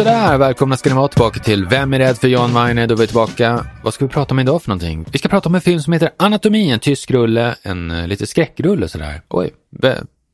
Sådär, välkomna ska ni vara tillbaka till Vem är rädd för John Weiner Då är vi tillbaka. Vad ska vi prata om idag för någonting? Vi ska prata om en film som heter Anatomi, en tysk rulle, en uh, lite skräckrulle sådär. Oj,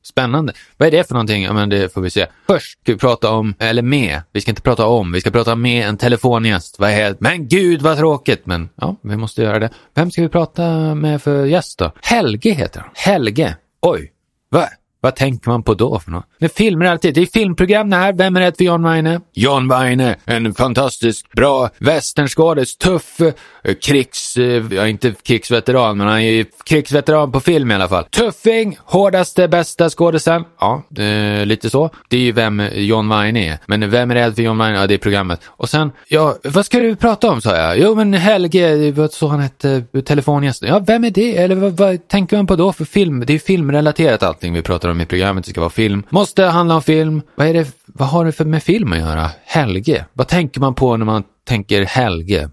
spännande. Vad är det för någonting? Ja, men det får vi se. Först ska vi prata om, eller med, vi ska inte prata om, vi ska prata med en telefongäst. Vad är Men gud vad tråkigt! Men ja, vi måste göra det. Vem ska vi prata med för gäst då? Helge heter han. Helge. Oj, vad? Vad tänker man på då för något? Det är filmer alltid. Det är filmprogram det här. Vem är rädd för John Weine? John Weine, en fantastisk, bra westernskådis, tuff eh, krigs... Eh, ja, inte krigsveteran, men han är krigsveteran på film i alla fall. Tuffing, hårdaste, bästa skådisen. Ja, eh, lite så. Det är ju vem John Weine är. Men vem är rädd för John Weine? Ja, det är programmet. Och sen, ja, vad ska du prata om, sa jag. Jo, men Helge, vad så han hette, telefongästen. Ja, vem är det? Eller vad, vad tänker man på då för film? Det är filmrelaterat allting vi pratar pratar om i programmet, det ska vara film. Måste handla om film. Vad, är det, vad har det för med film att göra? Helge. Vad tänker man på när man tänker Helge?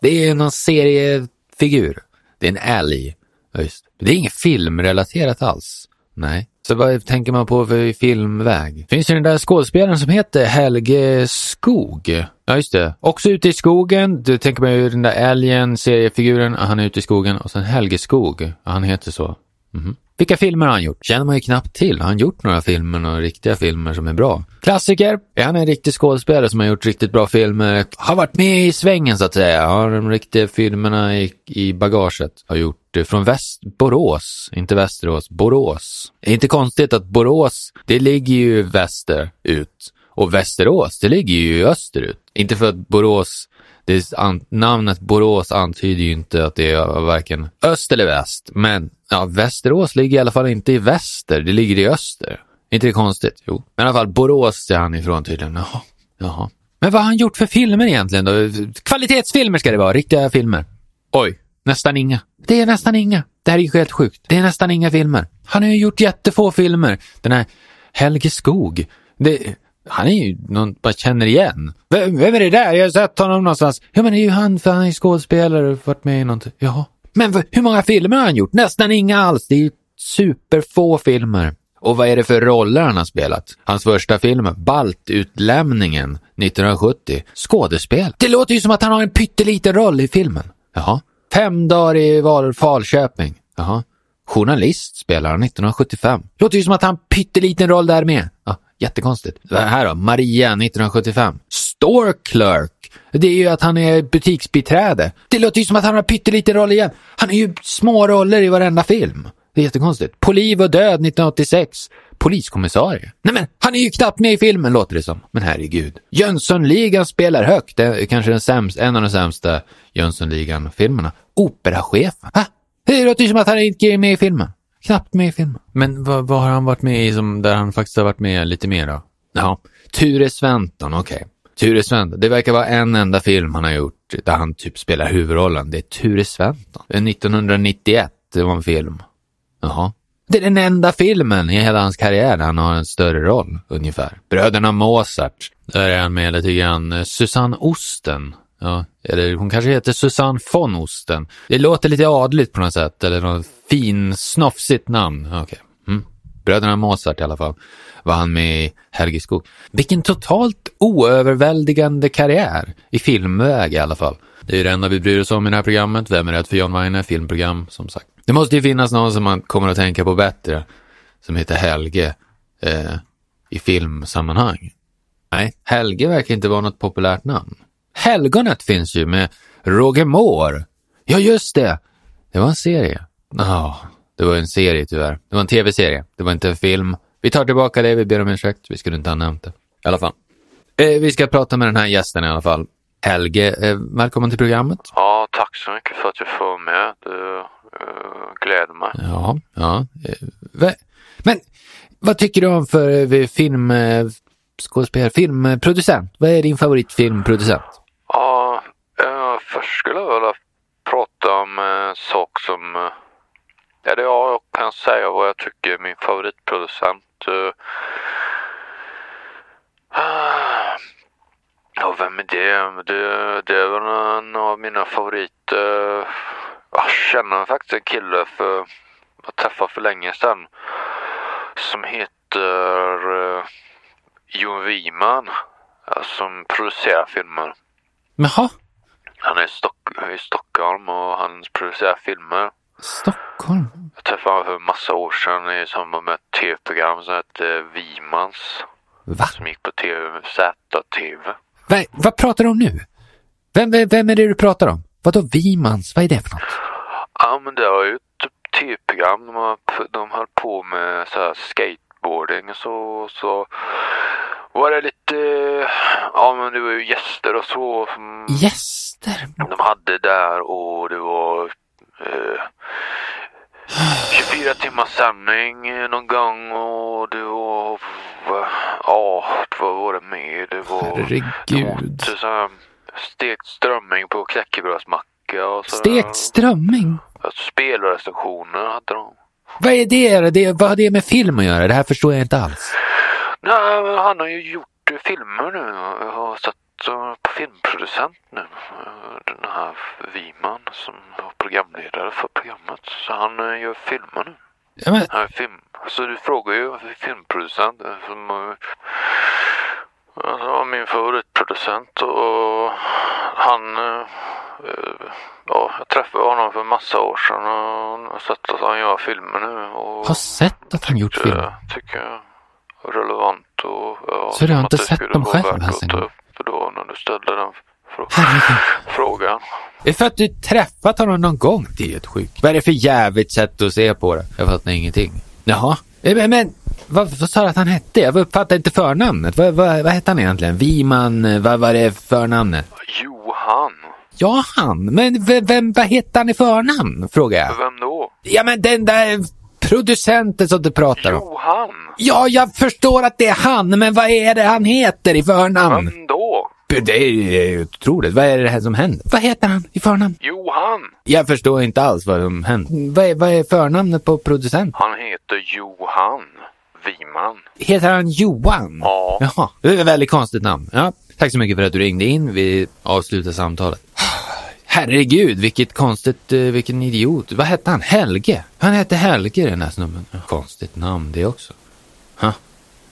Det är någon seriefigur. Det är en älg. Ja, just. Det är inget filmrelaterat alls. Nej. Så vad tänker man på för filmväg? Finns det den där skådespelaren som heter Helge Skog? Ja, just det. Också ute i skogen. Du tänker man ju den där älgen, seriefiguren, han är ute i skogen. Och sen Helge Skog, han heter så. Mm -hmm. Vilka filmer har han gjort? Känner man ju knappt till. Har han gjort några filmer, några riktiga filmer som är bra? Klassiker. Är han en riktig skådespelare som har gjort riktigt bra filmer? Har varit med i svängen så att säga. Har de riktiga filmerna i, i bagaget. Har gjort det från väst, Borås, inte Västerås, Borås. Det är inte konstigt att Borås, det ligger ju väster ut. Och Västerås, det ligger ju österut. Inte för att Borås det namnet Borås antyder ju inte att det är varken öst eller väst, men ja, Västerås ligger i alla fall inte i väster, det ligger i öster. Inte det konstigt? Jo. Men i alla fall Borås är han ifrån tydligen. Jaha. Jaha. Men vad har han gjort för filmer egentligen då? Kvalitetsfilmer ska det vara, riktiga filmer. Oj, nästan inga. Det är nästan inga. Det här är ju helt sjukt. Det är nästan inga filmer. Han har ju gjort jättefå filmer. Den här Helge Skog. Det, han är ju någon man känner igen. Vem, vem, är det där? Jag har sett honom någonstans. Ja, men det är ju han, för han är skådespelare och varit med i någonting. Jaha. Men hur många filmer har han gjort? Nästan inga alls. Det är ju superfå filmer. Och vad är det för roller han har spelat? Hans första film, Baltutlämningen, 1970. Skådespel. Det låter ju som att han har en pytteliten roll i filmen. Jaha. Fem dagar i Val Falköping. Jaha. Journalist spelar han 1975. Låter ju som att han har en pytteliten roll där med. Ja, jättekonstigt. Det här då, Maria 1975. Store clerk. Det är ju att han är butiksbiträde. Det låter ju som att han har en pytteliten roll igen. Han har ju små roller i varenda film. Det är jättekonstigt. På liv och död 1986. Poliskommissarie. Nej men, han är ju knappt med i filmen låter det som. Men herregud. Jönssonligan spelar högt. Det är kanske den sämsta, en av de sämsta Jönssonligan-filmerna. Operachefen. Ha? Det låter ju som att han inte är med i filmen. Knappt med i filmen. Men vad, vad, har han varit med i som, där han faktiskt har varit med lite mer då? Ja, Ture Sventon, okej. Okay. Ture Sventon, det verkar vara en enda film han har gjort där han typ spelar huvudrollen. Det är Ture Sventon. 1991, det var en film. Jaha. Det är den enda filmen i hela hans karriär där han har en större roll, ungefär. Bröderna Mozart. Där är han med lite grann. Susanne Osten Ja, eller hon kanske heter Susanne von Osten. Det låter lite adligt på något sätt, eller något fin, snofsigt namn. Okej. Okay. Mm. Bröderna Mozart i alla fall var han med i Helge Skog. Vilken totalt oöverväldigande karriär, i filmväg i alla fall. Det är ju det enda vi bryr oss om i det här programmet. Vem är rädd för John Weiner? Filmprogram, som sagt. Det måste ju finnas någon som man kommer att tänka på bättre, som heter Helge, eh, i filmsammanhang. Nej, Helge verkar inte vara något populärt namn. Helgonet finns ju med Roger Moore. Ja, just det. Det var en serie. Ja, oh, det var en serie tyvärr. Det var en tv-serie. Det var inte en film. Vi tar tillbaka det, vi ber om ursäkt. Vi skulle inte ha nämnt det. I alla fall. Eh, vi ska prata med den här gästen i alla fall. Helge, eh, välkommen till programmet. Ja, tack så mycket för att jag får med. Det uh, gläder mig. Ja, ja. Eh, men vad tycker du om för eh, film, eh, skådespelare, filmproducent? Vad är din favoritfilmproducent? Först skulle jag vilja prata om eh, en sak som... Eh, ja, eller ja, jag kan säga vad jag tycker är min favoritproducent. Eh, ja, vem är det? Det, det är väl en av mina favoriter. Jag känner faktiskt en kille för jag träffade för länge sedan som heter Jon Wiman. som producerar filmer. Jaha, han är i, Stock- i Stockholm och han producerar filmer. Stockholm. Jag träffade honom för massa år sedan i samband med ett tv-program som hette Vimans. Va? Som gick på TV, ZTV. Va? Vad pratar du om nu? Vem, vem, är det du pratar om? Vadå Vimans? Vad är det för något? Ja men det var ju ett tv-program. De, höll på med så här skateboarding och så. så var det lite, ja men det var ju gäster och så. Gäster? de hade där och det var eh, 24 timmars sändning eh, någon gång och det var, ja vad var det mer? Det var Herregud. så här, stekt strömming på knäckebrödsmacka och så Stekt strömming? Spelrecensioner hade de. Vad är det? det? Vad har det med film att göra? Det här förstår jag inte alls. Nej, han har ju gjort filmer nu. Jag har sett eh, på filmproducent nu. Eh, Den här Wiman som var programledare för programmet. Så han eh, gör filmer nu. Ja, men, Han är film. Så du frågar ju filmproducent. Som, var min favoritproducent och han... Ja, jag träffade honom för en massa år sedan och har sett att han gör filmer nu. Och har sett att han gjort film. det tycker jag relevant och ja, Så du har inte sett dem själv gång? upp då när du ställde den frågan. Det är för att du träffat honom någon gång. Det är helt sjukt. Vad är det för jävligt sätt att se på det? Jag fattar ingenting. Jaha. Eh, Men, men vad, vad sa du att han hette? Jag uppfattar inte förnamnet. Vad, vad, vad hette han egentligen? Viman, eh, vad var det förnamnet? Johan, Ja, han. Men vem, vem, vad hette han i förnamn? Frågar jag. vem då? Ja, men den där producenten som du pratar om. Johan, Ja, jag förstår att det är han, men vad är det han heter i förnamn? vem då? Det är ju otroligt. Vad är det här som händer? Vad heter han i förnamn? Johan, Jag förstår inte alls vad som händer. Vad är, vad är förnamnet på producent? han heter Johan Wiman. Heter han Johan? Ja. Jaha, det är ett väldigt konstigt namn. Ja, tack så mycket för att du ringde in. Vi avslutar samtalet. Herregud, vilket konstigt, eh, vilken idiot. Vad hette han? Helge? Han hette Helge den här snubben. Konstigt namn det också. Ha.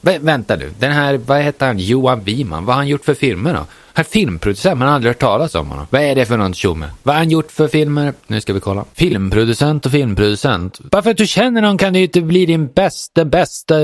Vä vänta du, den här, vad hette han? Johan Wiman. Vad har han gjort för filmer då? Han är filmproducent, man har aldrig hört talas om honom. Vad är det för någon tjomme? Vad har han gjort för filmer? Nu ska vi kolla. Filmproducent och filmproducent. Bara för att du känner någon kan du ju inte bli din bästa, bästa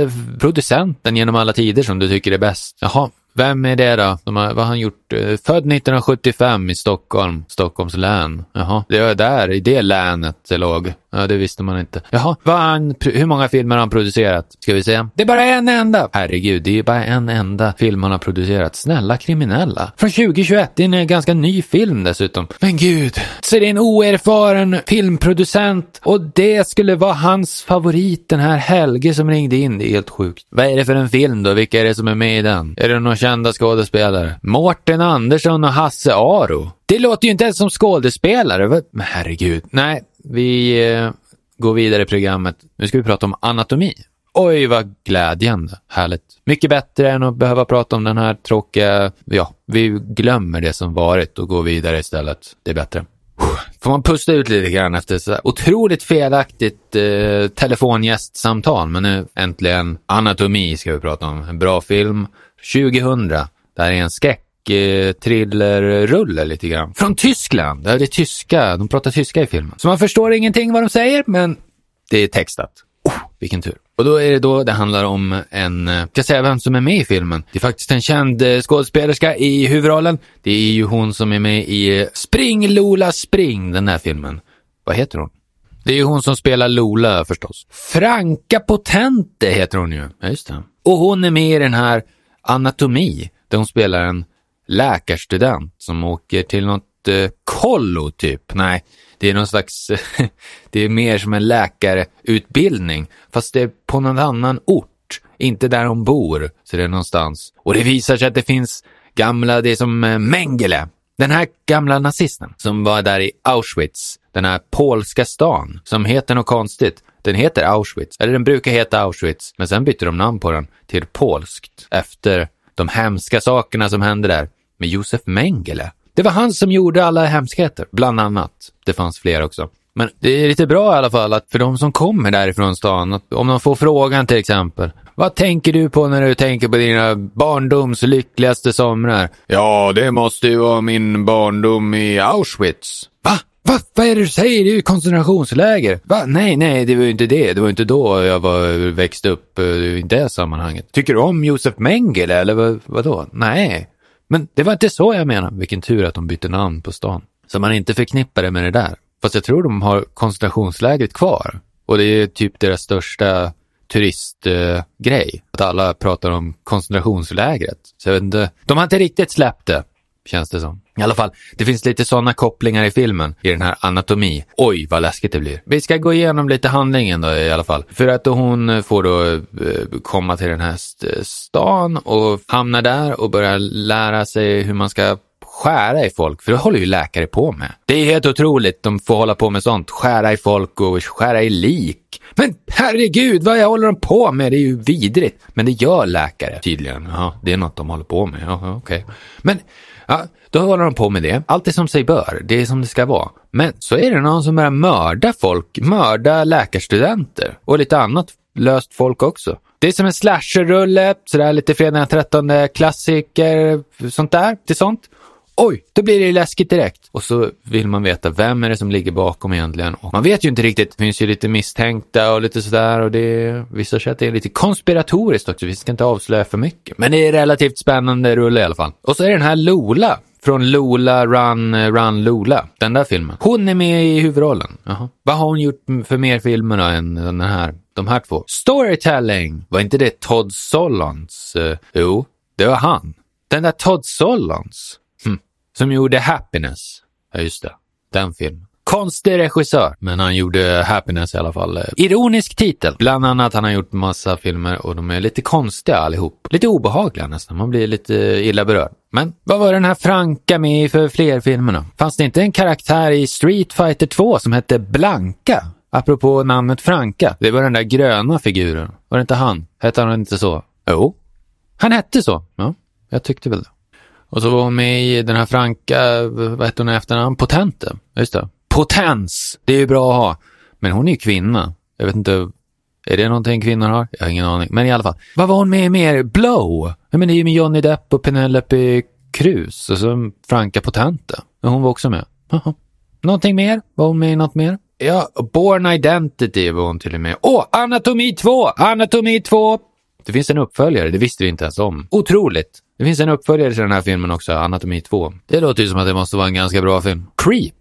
producenten genom alla tider som du tycker är bäst. Jaha, vem är det då? De har, vad har han gjort? Eh, född 1975 i Stockholm, Stockholms län. Jaha, det var där, i det länet det låg. Ja, det visste man inte. Jaha, vad han, hur många filmer har han producerat? Ska vi se. Det är bara en enda! Herregud, det är ju bara en enda film han har producerat. Snälla kriminella. Från 2021, det är en eh, ganska ny film dessutom. Men gud, så det är en oerfaren filmproducent och det skulle vara hans favorit, den här Helge som ringde in. Det är helt sjukt. Vad är det för en film då? Vilka är det som är med i den? Är det några kända skådespelare? Mårten Andersson och Hasse Aro. Det låter ju inte ens som skådespelare. Men herregud. Nej, vi eh, går vidare i programmet. Nu ska vi prata om anatomi. Oj, vad glädjande. Härligt. Mycket bättre än att behöva prata om den här tråkiga... Ja, vi glömmer det som varit och går vidare istället. Det är bättre. Får man pusta ut lite grann efter så här otroligt felaktigt eh, telefongästsamtal. Men nu äntligen Anatomi ska vi prata om. En bra film. 2000. Det här är en skräck eh, thrillerrulle lite grann. Från Tyskland. Det är tyska. De pratar tyska i filmen. Så man förstår ingenting vad de säger, men det är textat. Oh, vilken tur. Och då är det då det handlar om en, eh, ska jag säga vem som är med i filmen? Det är faktiskt en känd eh, skådespelerska i huvudrollen. Det är ju hon som är med i eh, Spring Lola Spring, den här filmen. Vad heter hon? Det är ju hon som spelar Lola förstås. Franka Potente heter hon ju. Ja, just det. Och hon är med i den här Anatomi, där hon spelar en läkarstudent som åker till något eh, kollo typ. Nej, det är någon slags, det är mer som en läkarutbildning, fast det är på någon annan ort, inte där hon bor, så det är någonstans. Och det visar sig att det finns gamla, det är som eh, Mengele, den här gamla nazisten som var där i Auschwitz, den här polska stan som heter något konstigt. Den heter Auschwitz, eller den brukar heta Auschwitz, men sen bytte de namn på den till polskt efter de hemska sakerna som hände där med Josef Mengele. Det var han som gjorde alla hemskheter, bland annat. Det fanns fler också. Men det är lite bra i alla fall att för de som kommer därifrån stan, att om de får frågan till exempel. Vad tänker du på när du tänker på dina barndoms lyckligaste somrar? Ja, det måste ju vara min barndom i Auschwitz. Va? Va? Vad är det du säger? Det är ju koncentrationsläger. Va? Nej, nej, det var ju inte det. Det var inte då jag var, växte upp eh, i det sammanhanget. Tycker du om Josef Mengele eller vad, vadå? Nej. Men det var inte så jag menade. Vilken tur att de bytte namn på stan. Så man inte förknippar det med det där. Fast jag tror de har koncentrationslägret kvar. Och det är typ deras största turistgrej. Eh, att alla pratar om koncentrationslägret. Så jag vet inte. De har inte riktigt släppt det, känns det som. I alla fall, det finns lite sådana kopplingar i filmen, i den här anatomi. Oj, vad läskigt det blir. Vi ska gå igenom lite handlingen då i alla fall. För att hon får då eh, komma till den här stan och hamna där och börja lära sig hur man ska skära i folk, för det håller ju läkare på med. Det är helt otroligt, de får hålla på med sånt. Skära i folk och skära i lik. Men herregud, vad håller de på med? Det är ju vidrigt. Men det gör läkare tydligen. Ja, det är något de håller på med. Ja, okej. Okay. Men Ja, då håller de på med det. Allt är som sig bör. Det är som det ska vara. Men så är det någon som börjar mörda folk, mörda läkarstudenter och lite annat löst folk också. Det är som en slasherrulle, sådär lite fredag den 13 klassiker, sånt där, till sånt. Oj, då blir det läskigt direkt. Och så vill man veta vem är det som ligger bakom egentligen. Och man vet ju inte riktigt. Det finns ju lite misstänkta och lite sådär och det vissa sätt är lite konspiratoriskt också. Vi ska inte avslöja för mycket. Men det är relativt spännande rulle i alla fall. Och så är det den här Lola från Lola Run Run Lola, den där filmen. Hon är med i huvudrollen. Jaha. Vad har hon gjort för mer filmer då än den här, de här två? Storytelling! Var inte det Todd Solons? Uh, jo, det var han. Den där Todd Solons. Som gjorde Happiness. Ja, just det. Den filmen. Konstig regissör, men han gjorde Happiness i alla fall. Ironisk titel. Bland annat han har gjort massa filmer och de är lite konstiga allihop. Lite obehagliga nästan, man blir lite illa berörd. Men vad var den här Franka med i för fler filmer då? Fanns det inte en karaktär i Street Fighter 2 som hette Blanka? Apropå namnet Franka. Det var den där gröna figuren. Var det inte han? Hette han inte så? Jo. Han hette så. Ja, jag tyckte väl det. Och så var hon med i den här franka, vad hette hon i efternamn? Potente. Just det. Potens! Det är ju bra att ha. Men hon är ju kvinna. Jag vet inte, är det någonting kvinnor har? Jag har ingen aning. Men i alla fall. Vad var hon med i mer? Blow? Jag men det är ju med Johnny Depp och Penelope Cruz och så Franka Potente. Men hon var också med. Aha. Någonting mer? Var hon med i något mer? Ja, Born Identity var hon till och med. Åh, Anatomi 2! Anatomi 2! Det finns en uppföljare, det visste vi inte ens om. Otroligt! Det finns en uppföljare till den här filmen också, Anatomi 2. Det låter ju som att det måste vara en ganska bra film. Creep!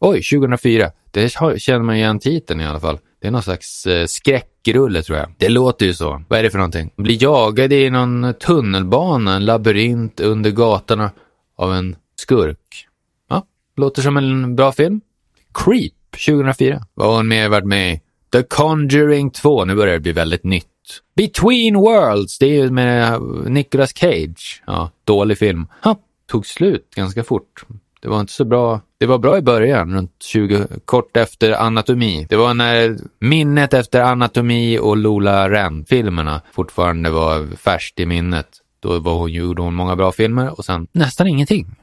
Oj, 2004. Det känner man igen titeln i alla fall. Det är någon slags eh, skräckrulle tror jag. Det låter ju så. Vad är det för någonting? Blir jagad i någon tunnelbana, en labyrint under gatorna av en skurk. Ja, låter som en bra film. Creep, 2004. Vad har hon mer varit med i? The Conjuring 2. Nu börjar det bli väldigt nytt. Between Worlds, det är ju med Nicolas Cage. Ja, dålig film. Ha, tog slut ganska fort. Det var inte så bra. Det var bra i början, runt 20, kort efter Anatomi. Det var när minnet efter Anatomi och Lola Ren-filmerna fortfarande var färskt i minnet. Då var hon, gjorde hon många bra filmer och sen nästan ingenting.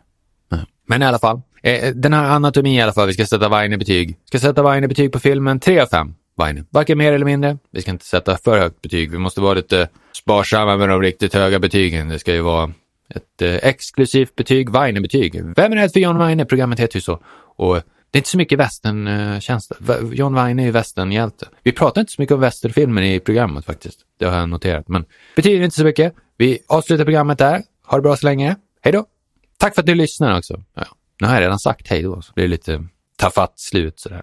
Men i alla fall, eh, den här Anatomi i alla fall, vi ska sätta Weine betyg. Ska sätta Weine betyg på filmen 3 av 5. Weine. Varken mer eller mindre. Vi ska inte sätta för högt betyg. Vi måste vara lite sparsamma med de riktigt höga betygen. Det ska ju vara ett eh, exklusivt betyg, Weine-betyg. Vem är rädd för John Weine? Programmet heter ju så. Och det är inte så mycket västernkänsla. John Weine är ju västernhjälte. Vi pratar inte så mycket om västernfilmer i programmet faktiskt. Det har jag noterat. Men betyder inte så mycket. Vi avslutar programmet där. Ha det bra så länge. Hej då! Tack för att ni lyssnar också. Ja, nu har jag redan sagt hej då, så det blir lite tafatt slut sådär.